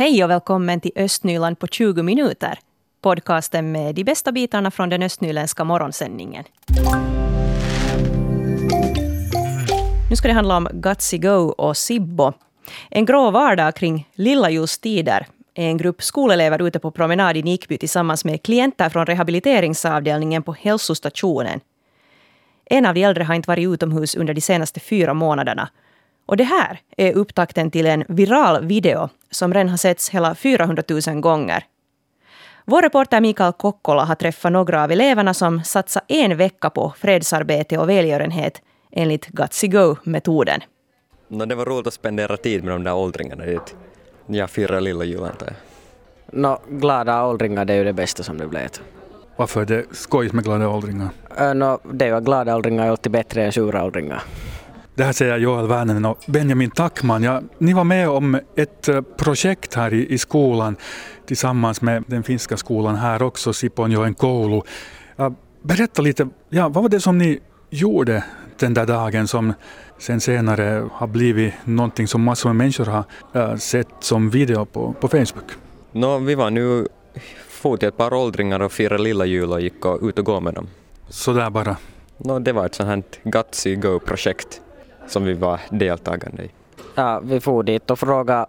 Hej och välkommen till Östnyland på 20 minuter. Podcasten med de bästa bitarna från den östnyländska morgonsändningen. Nu ska det handla om Gutsy Go och Sibbo. En grå vardag kring lilla ljustider är en grupp skolelever ute på promenad i Nikby tillsammans med klienter från rehabiliteringsavdelningen på hälsostationen. En av de äldre har inte varit utomhus under de senaste fyra månaderna. Och det här är upptakten till en viral video som redan har setts hela 400 000 gånger. Vår reporter Mikael Kokkola har träffat några av eleverna som satsat en vecka på fredsarbete och välgörenhet enligt Gutsy Go-metoden. No, det var roligt att spendera tid med de där åldringarna dit. Ja, fyra lilla jul antar jag. No, glada åldringar det är ju det bästa som det blev. Varför är det skojigt med glada åldringar? No, det är ju glada åldringar är alltid bättre än sura åldringar. Det här säger Joel Värnen och Benjamin Tackman. Ja, ni var med om ett eh, projekt här i, i skolan tillsammans med den finska skolan här också, Siponjoen koulu. Ja, berätta lite, ja, vad var det som ni gjorde den där dagen som sen senare har blivit någonting som massor med människor har äh, sett som video på, på Facebook? No, vi var nu for till ett par åldringar och firade lilla jul och gick och ut och gå med dem. Sådär bara? No, det var ett sånt här Gutsy Go-projekt som vi var deltagande i. Ja, vi for dit och frågade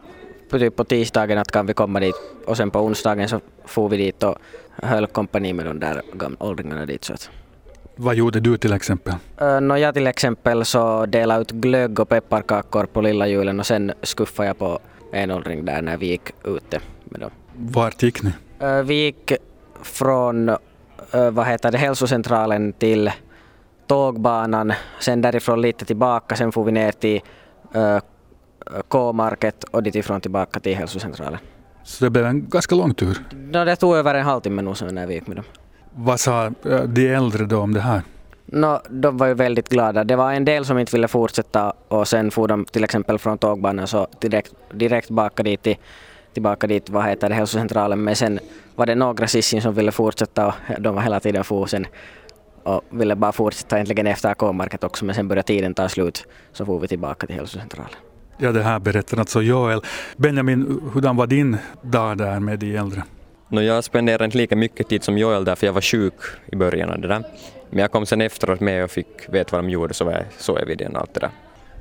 på, typ på tisdagen att kan vi komma dit och sen på onsdagen så for vi dit och höll kompani med de där åldringarna dit. Så att. Vad gjorde du till exempel? Uh, no, jag till exempel så delade ut glögg och pepparkakor på lilla julen och sen skuffade jag på en åldring där när vi gick ute med dem. Vart gick ni? Uh, vi gick från uh, vad heter det, hälsocentralen till tågbanan, sen därifrån lite tillbaka, sen får vi ner till uh, K-market och ditifrån tillbaka till hälsocentralen. Så det blev en ganska lång tur? No, det tog över en halvtimme nog när vi gick med dem. Vad sa de äldre då om det här? No, de var ju väldigt glada. Det var en del som inte ville fortsätta och sen for de till exempel från tågbanan så direkt, direkt baka dit till, tillbaka dit, vad heter det, hälsocentralen. Men sen var det några sissin som ville fortsätta och de var hela tiden for sen och ville bara fortsätta egentligen efter K-market också men sen började tiden ta slut så får vi tillbaka till hälsocentralen. Ja, det här berättar alltså Joel. Benjamin, hurdan var din dag där med de äldre? No, jag spenderade inte lika mycket tid som Joel där för jag var sjuk i början av det där. Men jag kom sen efteråt med och fick veta vad de gjorde så var såg jag videon och allt det där.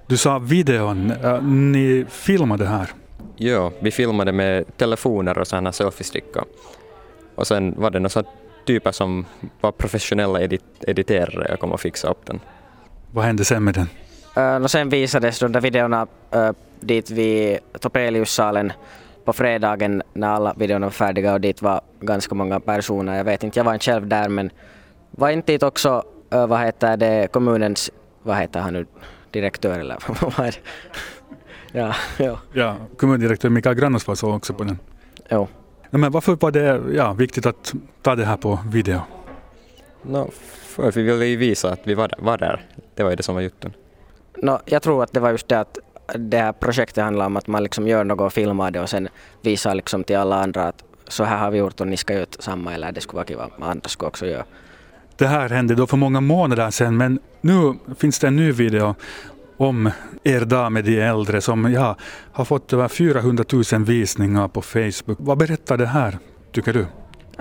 Du sa videon, ni filmade här? Ja, vi filmade med telefoner och sådana selfiestickor. Och sen var det några typer som var professionella edit editerare och kom och fixade upp den. Vad hände sen med den? Uh, och sen visades de där videorna uh, dit vid Topeliussalen på fredagen när alla videorna var färdiga och dit var ganska många personer. Jag vet inte, jag var inte själv där men var inte dit också, uh, vad heter det, kommunens, vad heter han nu, direktör eller vad är det? ja, ja. ja, kommundirektör Mikael Grannosvas var också på den. Jo. Men varför var det ja, viktigt att ta det här på video? No, för vi ville ju visa att vi var där. Var där. Det var ju det som var jutten. No, jag tror att det var just det att det här projektet handlar om att man liksom gör något och filmar det och sen visar liksom till alla andra att så här har vi gjort och ni ska göra samma eller det skulle vara kul att andra skulle också göra. Det här hände då för många månader sedan men nu finns det en ny video om er dag med de äldre som ja, har fått över 400 000 visningar på Facebook. Vad berättar det här, tycker du?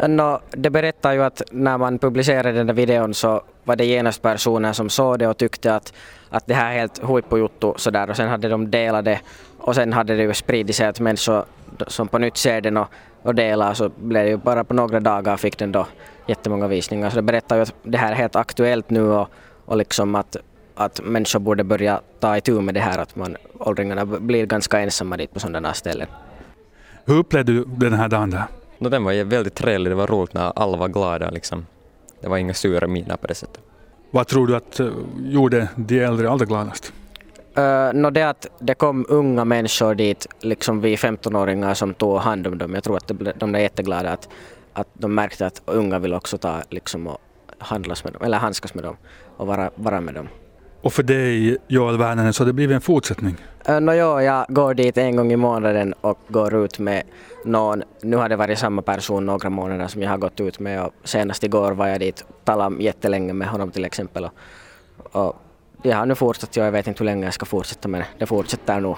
No, det berättar ju att när man publicerade den där videon så var det genast personer som såg det och tyckte att, att det här är helt huippujuttu sådär och sen hade de delat det och sen hade det ju spridit sig att människor som på nytt ser den och, och delar så blev det ju bara på några dagar fick den då jättemånga visningar. Så det berättar ju att det här är helt aktuellt nu och, och liksom att, att människor borde börja ta itu med det här att man, åldringarna blir ganska ensamma dit på sådana ställen. Hur upplevde du den här dagen där? No, den var väldigt trevlig, det var roligt när alla var glada liksom. Det var inga sura miner på det sättet. Vad tror du att uh, gjorde de äldre allra gladast? Uh, no det att det kom unga människor dit, liksom vi 15-åringar som tog hand om dem. Jag tror att det, de blev jätteglada att, att de märkte att unga vill också ta liksom och handlas med dem, eller handskas med dem och vara, vara med dem. Och för dig, Joel Värnanen, så har det blivit en fortsättning? Uh, no, jo, jag går dit en gång i månaden och går ut med någon. Nu har det varit samma person några månader som jag har gått ut med och senast igår var jag dit och talade jättelänge med honom till exempel. Och, och jag har nu fortsatt, jag vet inte hur länge jag ska fortsätta men det fortsätter nog.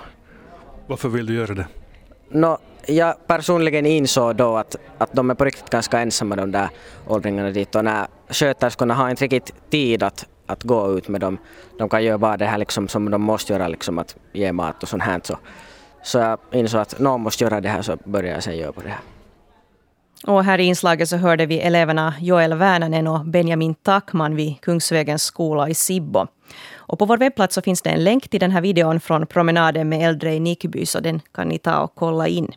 Varför vill du göra det? No, jag personligen insåg då att, att de är på riktigt ganska ensamma de där åldringarna dit och när sköterskorna har inte riktigt tid att, att gå ut med dem. De kan göra bara det här liksom som de måste göra, liksom att ge mat och sånt här. Så, så jag insåg att någon måste göra det här så började jag sen göra på det här. Och här i inslaget så hörde vi eleverna Joel Värnanen och Benjamin Takman vid Kungsvägens skola i Sibbo. Och på vår webbplats så finns det en länk till den här videon från promenaden med äldre i Nickby, så den kan ni ta och kolla in.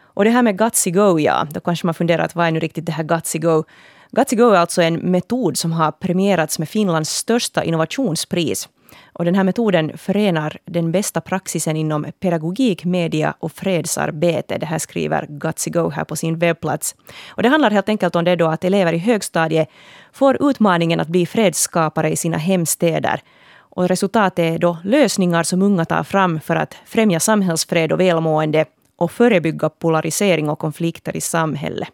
Och det här med Gutsy Go, ja, då kanske man funderar att vad är nu riktigt det här Gutsy Go? Gutsy Go är alltså en metod som har premierats med Finlands största innovationspris. Och den här metoden förenar den bästa praxisen inom pedagogik, media och fredsarbete. Det här skriver Gutsy Go här på sin webbplats. Och det handlar helt enkelt om det då att elever i högstadiet får utmaningen att bli fredsskapare i sina hemstäder. Och resultatet är då lösningar som unga tar fram för att främja samhällsfred och välmående och förebygga polarisering och konflikter i samhället.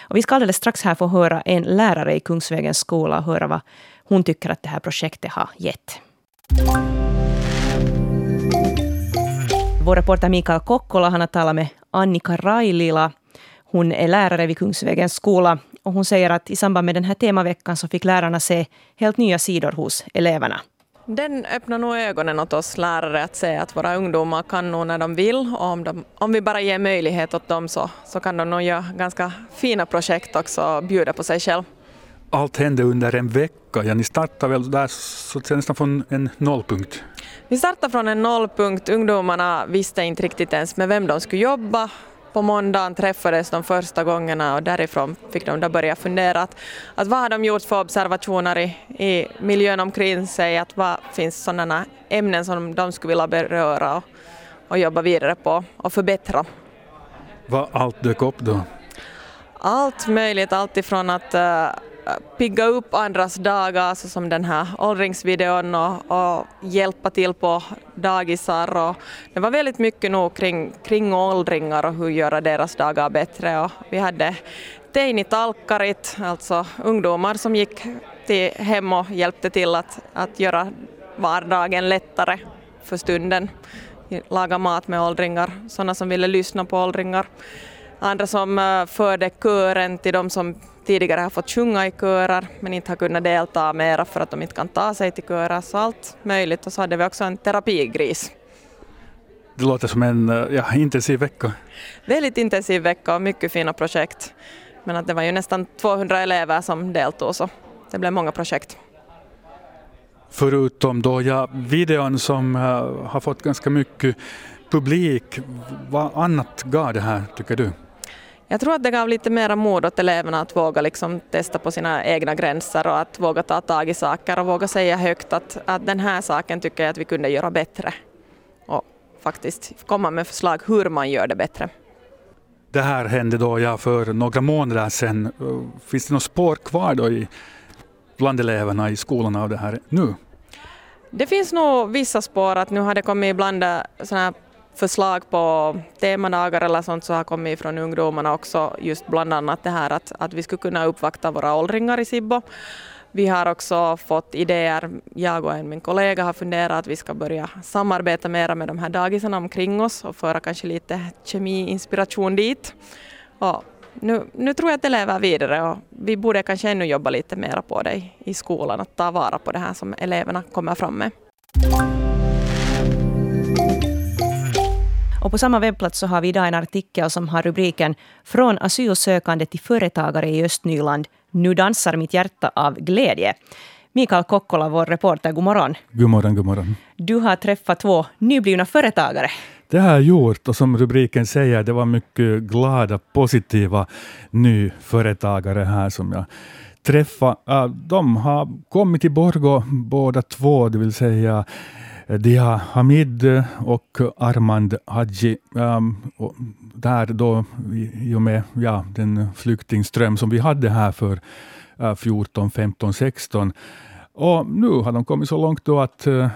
Och vi ska alldeles strax här få höra en lärare i Kungsvägens skola och höra vad hon tycker att det här projektet har gett. Vår reporter Mikael Kokkola han har talat med Annika Railila. Hon är lärare vid Kungsvägens skola och hon säger att i samband med den här temaveckan så fick lärarna se helt nya sidor hos eleverna. Den öppnar nog ögonen åt oss lärare att se att våra ungdomar kan nog när de vill och om, de, om vi bara ger möjlighet åt dem så, så kan de nog göra ganska fina projekt också och bjuda på sig själv. Allt hände under en vecka, ja ni startade väl där så nästan från en nollpunkt? Vi startade från en nollpunkt, ungdomarna visste inte riktigt ens med vem de skulle jobba på måndagen träffades de första gångerna och därifrån fick de då börja fundera att, att vad har de gjort för observationer i, i miljön omkring sig, att vad finns sådana ämnen som de skulle vilja beröra och, och jobba vidare på och förbättra. Vad allt dök upp då? Allt möjligt, allt ifrån att uh, pigga upp andras dagar, alltså som den här åldringsvideon och, och, hjälpa till på dagisar. Och det var väldigt mycket nog kring, kring åldringar och hur göra deras dagar bättre. Och vi hade teinitalkkarit, alltså ungdomar som gick till hem och hjälpte till att, att göra vardagen lättare för stunden. Laga mat med åldringar, sådana som ville lyssna på åldringar. Andra som eh, förde kören till de som tidigare har fått sjunga i körer men inte har kunnat delta mera för att de inte kan ta sig till körer, så allt möjligt. Och så hade vi också en terapigris. Det låter som en eh, ja, intensiv vecka. Väldigt intensiv vecka och mycket fina projekt. Men att det var ju nästan 200 elever som deltog så det blev många projekt. Förutom då ja, videon som uh, har fått ganska mycket publik, vad annat gav det här tycker du? Jag tror att det gav lite mera mod åt eleverna att våga liksom testa på sina egna gränser och att våga ta tag i saker och våga säga högt att, att den här saken tycker jag att vi kunde göra bättre. Och faktiskt komma med förslag hur man gör det bättre. Det här hände då ja, för några månader sedan. Finns det något spår kvar då i, bland eleverna i skolan av det här nu? Det finns nog vissa spår att nu har det kommit ibland sådana här förslag på temadagar eller sånt så har kommit från ungdomarna också just bland annat det här att, att vi skulle kunna uppvakta våra åldringar i Sibbo. Vi har också fått idéer, jag och en min kollega har funderat att vi ska börja samarbeta mera med de här dagisarna omkring oss och föra kanske lite kemiinspiration dit. Och nu, nu tror jag att det lever vidare och vi borde kanske ännu jobba lite mera på det i skolan, att ta vara på det här som eleverna kommer fram med. Och på samma webbplats så har vi idag en artikel som har rubriken Från asylsökande till företagare i Östnyland. Nu dansar mitt hjärta av glädje. Mikael Kokkola, vår reporter, god morgon. God morgon, god morgon. Du har träffat två nyblivna företagare. Det har jag gjort och som rubriken säger, det var mycket glada, positiva nyföretagare här som jag träffade. De har kommit till Borgå båda två, det vill säga Dia Hamid och Armand Hadji. Um, och där då, i och med ja, den flyktingström som vi hade här för uh, 14, 15, 16. Och nu har de kommit så långt då att uh,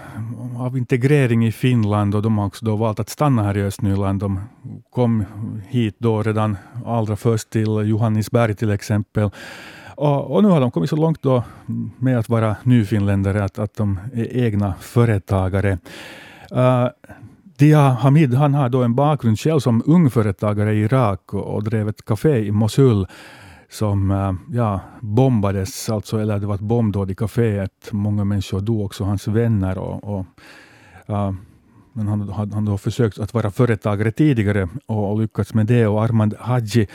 av integrering i Finland och de har också då valt att stanna här i Östnyland. De kom hit då redan allra först till Johannisberg till exempel och, och, nu har de kommit så långt då med att vara nyfinländare att, att de är egna företagare. Eh, uh, Dia Hamid han har då en bakgrund själv som ungföretagare i Irak och, och drev ett café i Mosul som uh, ja, bombades, alltså, eller det var ett bombdåd i kaféet. Många människor dog, också hans vänner. Och, och uh, men han, hade han har försökt att vara företagare tidigare och, och lyckats med det. Och Armand Haji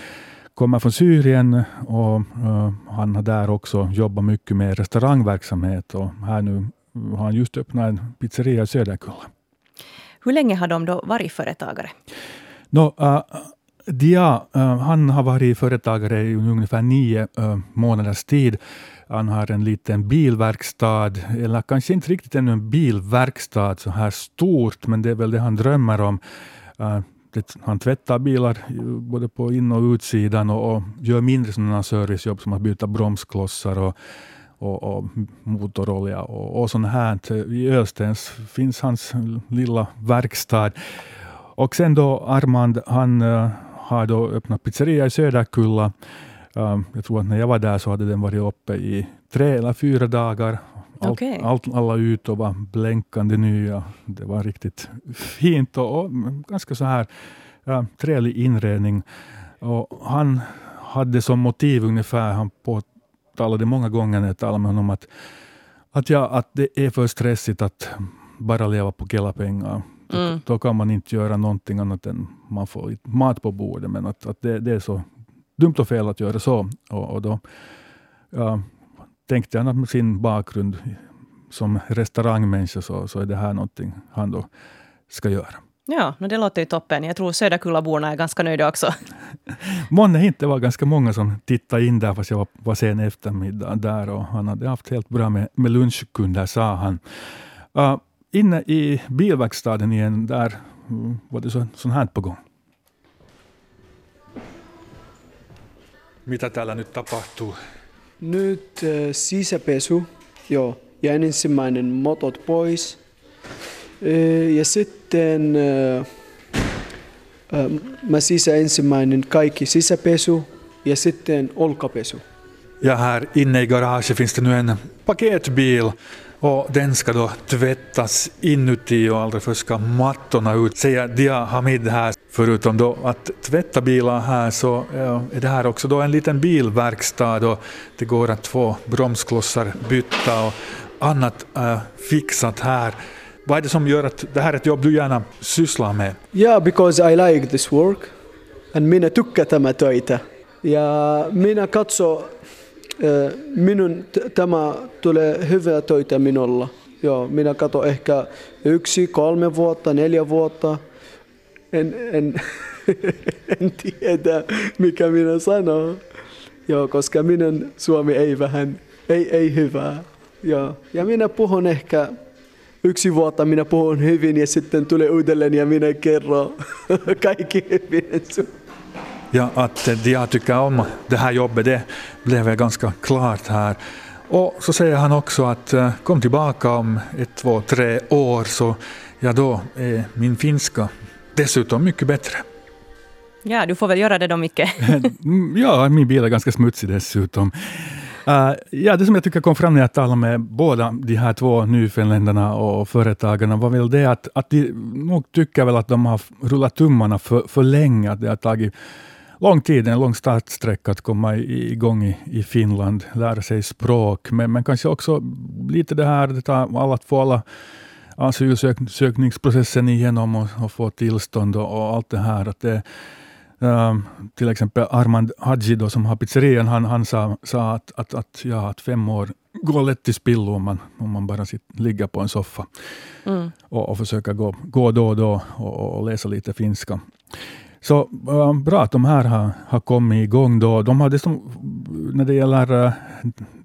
kommer från Syrien och uh, han har där också jobbat mycket med restaurangverksamhet och här nu har han just öppnat en pizzeria i Söderkulla. Hur länge har de då varit företagare? No, uh, Dia, uh, han har varit företagare i ungefär nio uh, månaders tid. Han har en liten bilverkstad, eller kanske inte riktigt ännu en bilverkstad så här stort, men det är väl det han drömmer om. Uh, det, han tvättar bilar eh, både på in och utsidan och, och gör mindre sådana servicejobb som att byta bromsklossar och, och, och motorolja och, och sånt här. I Ölstens finns hans lilla verkstad. Och sen då Armand, han uh, har då öppnat pizzeria i Söderkulla. Um, jag tror att när jag var där så hade den varit uppe i tre eller fyra dagar. Allt, okay. allt, alla ytor var blänkande nya. Det var riktigt fint och, och ganska så här uh, trevlig inredning. Och han hade som motiv ungefär, han påtalade många gånger när jag talade med honom att, att, ja, att det är för stressigt att bara leva på Kela-pengar. Mm. Då, kan man inte göra någonting annat än man får mat på bordet. Men att, att det, det är så dumt och fel att göra så. Och, och då ja, tänkte jag att med sin bakgrund som restaurangmänniska så, så är det här någonting han då ska göra. Ja, men det låter ju toppen. Jag tror Söderkullaborna är ganska nöjda också. Månne inte, det var ganska många som tittade in där, fast jag var, var sen eftermiddag där och han hade haft helt bra med, med lunchkunder, sa han. Uh, inne i bilverkstaden igen, där var det så, sånt här på gång. Mitä täällä nyt tapahtuu? Nyt äh, sisäpesu, joo, ja ensimmäinen motot pois. Äh, ja sitten äh, äh, mä sisä ensimmäinen kaikki sisäpesu ja sitten olkapesu. Ja här inne i garaget finns det nu en paketbil och den ska då tvättas inuti och allra först ska mattorna ut, säger Dia Hamid här. Förutom då att tvätta bilar här så är det här också då en liten bilverkstad och det går att få bromsklossar bytta och annat äh, fixat här. Vad är det som gör att det här är ett jobb du gärna sysslar med? Ja, yeah, because I like this work. And minä tykkään tämä töitä. Ja minä katso äh, minun tämä tulee hyvää töitä minulla. Joo, minä katso ehkä yksi, kolme vuotta, neljä vuotta. En, en, en tiedä, mikä minä sanon. Joo, koska minun suomi ei vähän, ei, ei hyvää. Joo. Ja minä puhun ehkä yksi vuotta minä puhun hyvin ja sitten tulee uudelleen ja minä kerron kaikki hyvin. Ja, att eh, jag tycker om det här jobbet, det blev väl ganska klart här. Och så säger han också att eh, kom tillbaka om ett, två, tre år så ja, då är min finska dessutom mycket bättre. Ja, du får väl göra det då, Micke. ja, min bil är ganska smutsig dessutom. Uh, ja, det som jag tycker kom fram när jag talade med båda de här två nyfinländarna och företagarna var väl det att, att de nog tycker väl att de har rullat tummarna för, för länge, att det har tagit lång tid, en lång startsträcka att komma igång i, i Finland, lära sig språk, men, men kanske också lite det här det tar alla, få alla asylsökningsprocessen igenom och, och få tillstånd och, och, allt det här. Att det, um, till exempel Armand Hadji då, som har pizzerian, han, han sa, sa att, att, att, ja, att fem år går lätt till spillo om man, om man bara sitter, ligger på en soffa mm. och, och försöker gå, gå då och då och, och läsa lite finska. Så äh, bra att de här har, har kommit igång. Då. De hade som, när det gäller äh,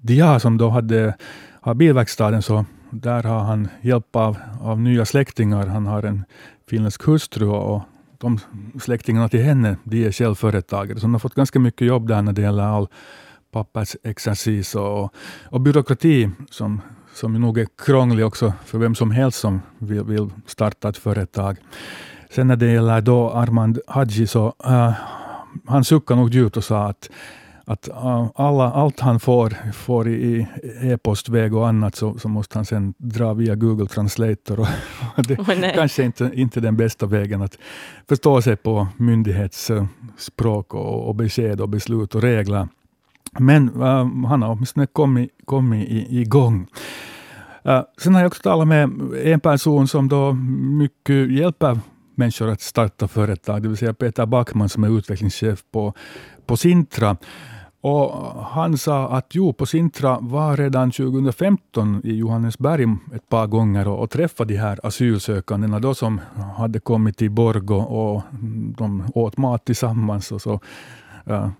Dia som då hade har bilverkstaden, så där har han hjälp av, av nya släktingar. Han har en finländsk hustru och de släktingarna till henne, de är självföretagare. Så de har fått ganska mycket jobb där när det gäller all pappersexercis och, och byråkrati som, som nog är krånglig också för vem som helst som vill, vill starta ett företag. Sen när det gäller då Armand Hadji så uh, han suckade nog djupt och sa att, att alla, allt han får, får i e-postväg och annat så, så måste han sen dra via Google Translator. Och det oh, kanske inte, inte den bästa vägen att förstå sig på myndighetsspråk och, och besked och beslut och regler. Men uh, han har åtminstone kommit, kommit igång. Uh, sen har jag också talat med en person som då mycket hjälper människor att starta företag, det vill säga Peter Backman som är utvecklingschef på, på Sintra. Och han sa att jo, på Sintra var redan 2015 i Johannesberg ett par gånger och, och träffade de här asylsökandena då som hade kommit till Borgo och de åt mat tillsammans. Och så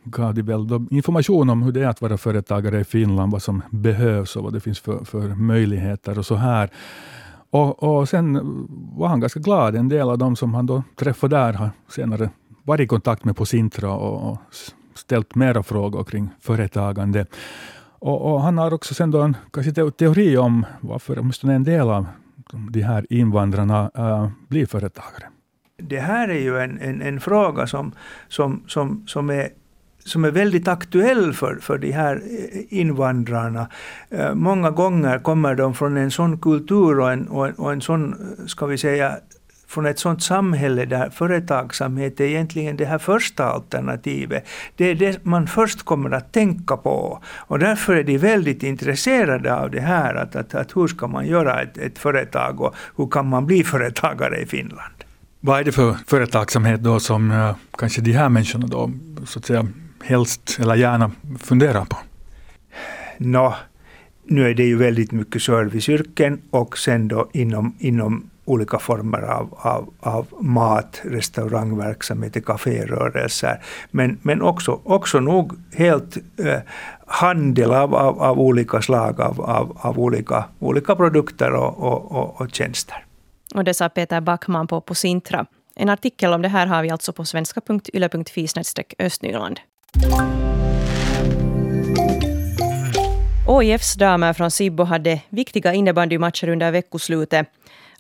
gav de väl information om hur det är att vara företagare i Finland, vad som behövs och vad det finns för, för möjligheter och så här. Och, och sen var han ganska glad. En del av dem som han då träffade där har senare varit i kontakt med på Sintra och, och ställt mera frågor kring företagande. Och, och, han har också sen då en kanske teori om varför åtminstone en del av de här invandrarna äh, blir företagare. Det här är ju en, en, en fråga som, som, som, som är som är väldigt aktuell för, för de här eh, invandrarna. Eh, många gånger kommer de från en sån kultur och en, och en, och en sån, ska vi säga, från ett sådant samhälle där företagsamhet är egentligen det här första alternativet. Det är det man först kommer att tänka på. Och därför är de väldigt intresserade av det här, att, att, att hur ska man göra ett, ett företag och hur kan man bli företagare i Finland. Vad är det för företagsamhet då som uh, kanske de här människorna då, så att säga, helst eller gärna funderar på? Nå, nu är det ju väldigt mycket serviceyrken och sen då inom, inom olika former av, av, av mat, restaurangverksamhet, kaférörelser. Men, men också, också nog helt eh, handel av, av, av, olika slag av, av, av olika, olika produkter och, och, och, och tjänster. Och det sa Peter Backman på, på Sintra. En artikel om det här har vi alltså på svenska.yle.fi östnyland. ÅIFs damer från Sibbo hade viktiga innebandymatcher under veckoslutet.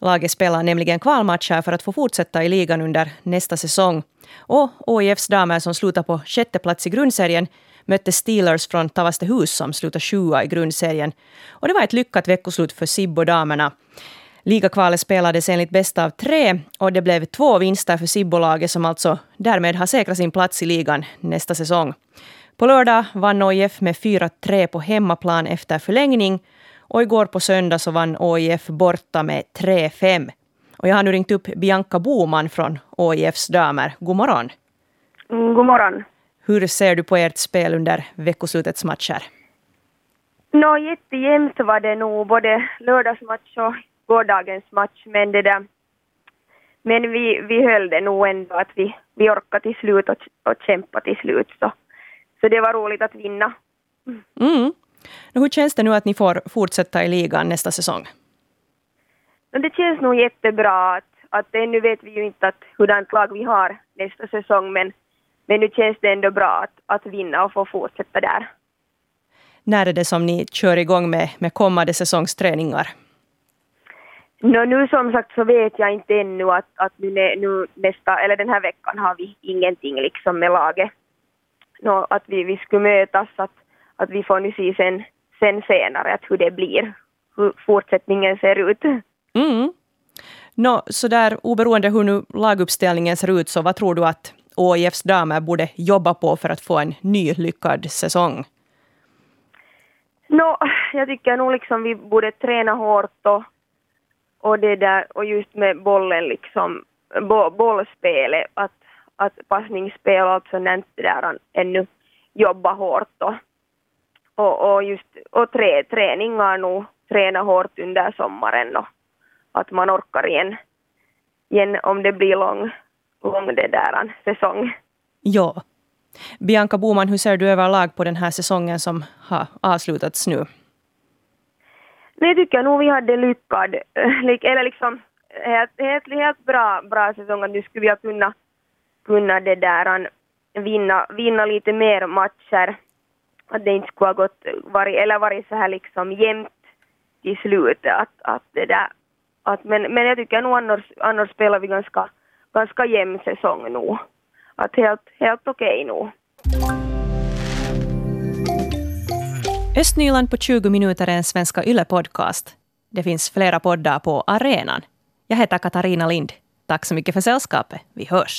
Laget spelar nämligen kvalmatcher för att få fortsätta i ligan under nästa säsong. Och OIFs damer som slutar på sjätte plats i grundserien mötte Steelers från Tavastehus som slutar sjua i grundserien. Och det var ett lyckat veckoslut för Sibbo-damerna. Ligakvalet spelades enligt bästa av tre och det blev två vinster för Sibbolaget som alltså därmed har säkrat sin plats i ligan nästa säsong. På lördag vann OIF med 4-3 på hemmaplan efter förlängning och igår på söndag så vann OIF borta med 3-5. Och jag har nu ringt upp Bianca Boman från OIFs damer. God morgon. Mm, god morgon. Hur ser du på ert spel under veckoslutets matcher? Nå, jättejämnt var det nog, både lördagsmatch och gårdagens match, men det där men vi, vi höll det nog ändå att vi, vi orkade till slut och, och kämpa till slut. Så, så det var roligt att vinna. Mm. Hur känns det nu att ni får fortsätta i ligan nästa säsong? Det känns nog jättebra. Att, att ännu vet vi ju inte att hurdant lag vi har nästa säsong, men, men nu känns det ändå bra att, att vinna och få fortsätta där. När är det som ni kör igång med, med kommande säsongsträningar? No, nu som sagt så vet jag inte ännu att, att nu, nu nästa, eller den här veckan har vi ingenting liksom med laget. No, att vi, vi skulle mötas, att, att vi får nu se sen, sen senare att hur det blir, hur fortsättningen ser ut. Mm. No, så där oberoende hur nu laguppställningen ser ut, så vad tror du att OIFs damer borde jobba på för att få en ny lyckad säsong? No, jag tycker nog liksom vi borde träna hårt och och det där, och just med bollen liksom, bo, bollspelet, att, att passningsspel och allt sånt där ännu jobba hårt och, och, och just, och trä, träningar nog, träna hårt under sommaren och att man orkar igen, igen om det blir lång, lång det där säsong. Ja. Bianca Boman, hur ser du överlag på den här säsongen som har avslutats nu? Nej, tycker nog vi hade lyckad, eh, eller liksom helt, helt, helt bra, bra säsong att nu skulle vi ha kunnat, kunnat det där, vinna, vinna lite mer matcher. Att det inte skulle ha gått, varit, eller varit så här liksom jämnt till slutet. Att, att det där, att, men, men jag tycker nog annars, annars spelar vi ganska, ganska jämn säsong nu. Att helt, helt okej okay nu. Östnyland på 20 minuter är en Svenska Yle-podcast. Det finns flera poddar på arenan. Jag heter Katarina Lind. Tack så mycket för sällskapet. Vi hörs.